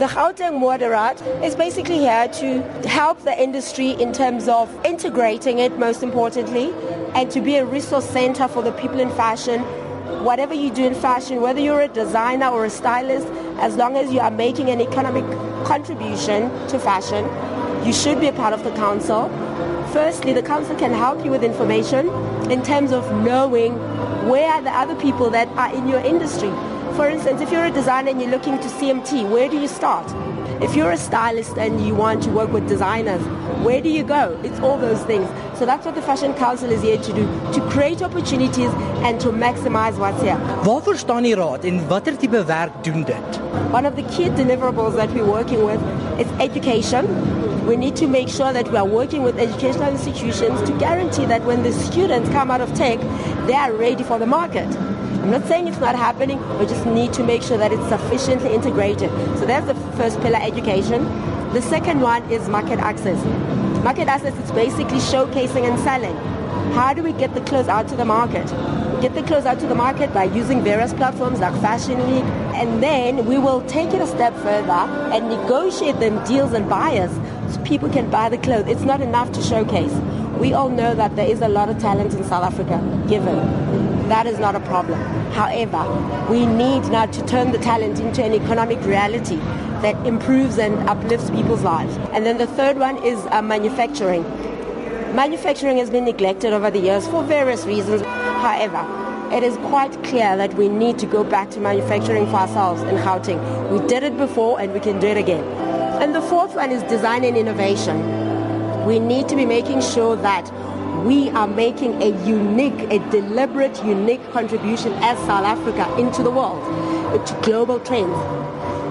The Gauteng Moderaad is basically here to help the industry in terms of integrating it, most importantly, and to be a resource center for the people in fashion. Whatever you do in fashion, whether you're a designer or a stylist, as long as you are making an economic contribution to fashion, you should be a part of the council. Firstly, the council can help you with information in terms of knowing where are the other people that are in your industry for instance, if you're a designer and you're looking to CMT, where do you start? If you're a stylist and you want to work with designers, where do you go? It's all those things. So that's what the Fashion Council is here to do, to create opportunities and to maximize what's here. Waarvoor staan die raad en watter tipe werk doen dit? One of the key deliverables that we're working with is education. We need to make sure that we are working with educational institutions to guarantee that when the students come out of tech, they are ready for the market. I'm not saying it's not happening, we just need to make sure that it's sufficiently integrated. So that's the first pillar, education. The second one is market access. Market access is basically showcasing and selling. How do we get the clothes out to the market? Get the clothes out to the market by using various platforms like Fashion Week, and then we will take it a step further and negotiate them deals and buyers so people can buy the clothes. It's not enough to showcase. We all know that there is a lot of talent in South Africa, given. That is not a problem. However, we need now to turn the talent into an economic reality that improves and uplifts people's lives. And then the third one is uh, manufacturing. Manufacturing has been neglected over the years for various reasons. However, it is quite clear that we need to go back to manufacturing for ourselves in Gauteng. We did it before and we can do it again. And the fourth one is design and innovation. We need to be making sure that we are making a unique, a deliberate, unique contribution as South Africa into the world, to global trends.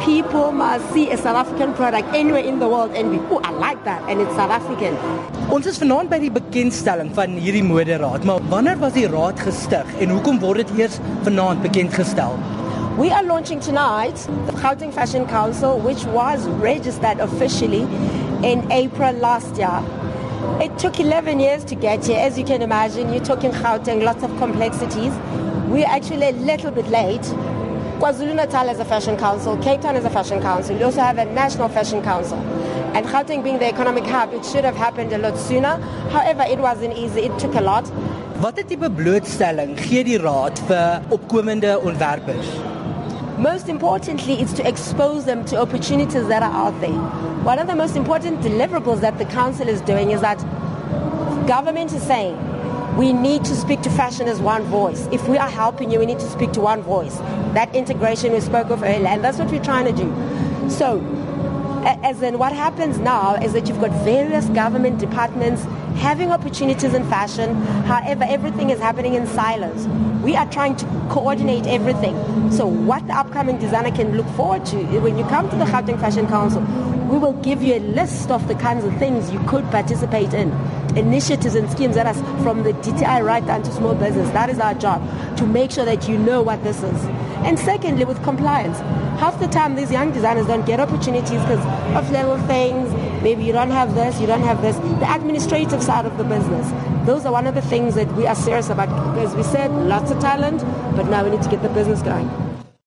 People must see a South African product anywhere in the world and be, oh, I like that, and it's South African. Ons is vanaand by die bekendstelling van hierdie moderaad, maar wanneer was die raad gestig en hoekom word dit eers vanaand bekend gestel? We are launching tonight the Gauteng Fashion Council, which was registered officially in April last year. It took 11 years to get here. As you can imagine, you're talking Gauteng, lots of complexities. We're actually a little bit late. KwaZulu-Natal has a fashion council, Cape Town has a fashion council. You also have a national fashion council. And Gauteng being the economic hub, it should have happened a lot sooner. However, it wasn't easy. It took a lot. Watter tipe blootstelling gee die raad vir opkomende ontwerpers? Most importantly, it's to expose them to opportunities that are out there. One of the most important deliverables that the council is doing is that government is saying we need to speak to fashion as one voice. If we are helping you, we need to speak to one voice. That integration we spoke of earlier, and that's what we're trying to do. So, as in what happens now is that you've got various government departments having opportunities in fashion. However, everything is happening in silos. We are trying to coordinate everything. So what the upcoming designer can look forward to eh, when you come to the Gauteng Fashion Council, we will give you a list of the kinds of things you could participate in. Initiatives and schemes that are from the DTI right down to small business. That is our job, to make sure that you know what this is. And secondly, with compliance. Half the time, these young designers don't get opportunities because of little things. Maybe you don't have this, you don't have this. The administrative side of the business. Those are one of the things that we are serious about because we said lots of talent, but now we need to get the business going.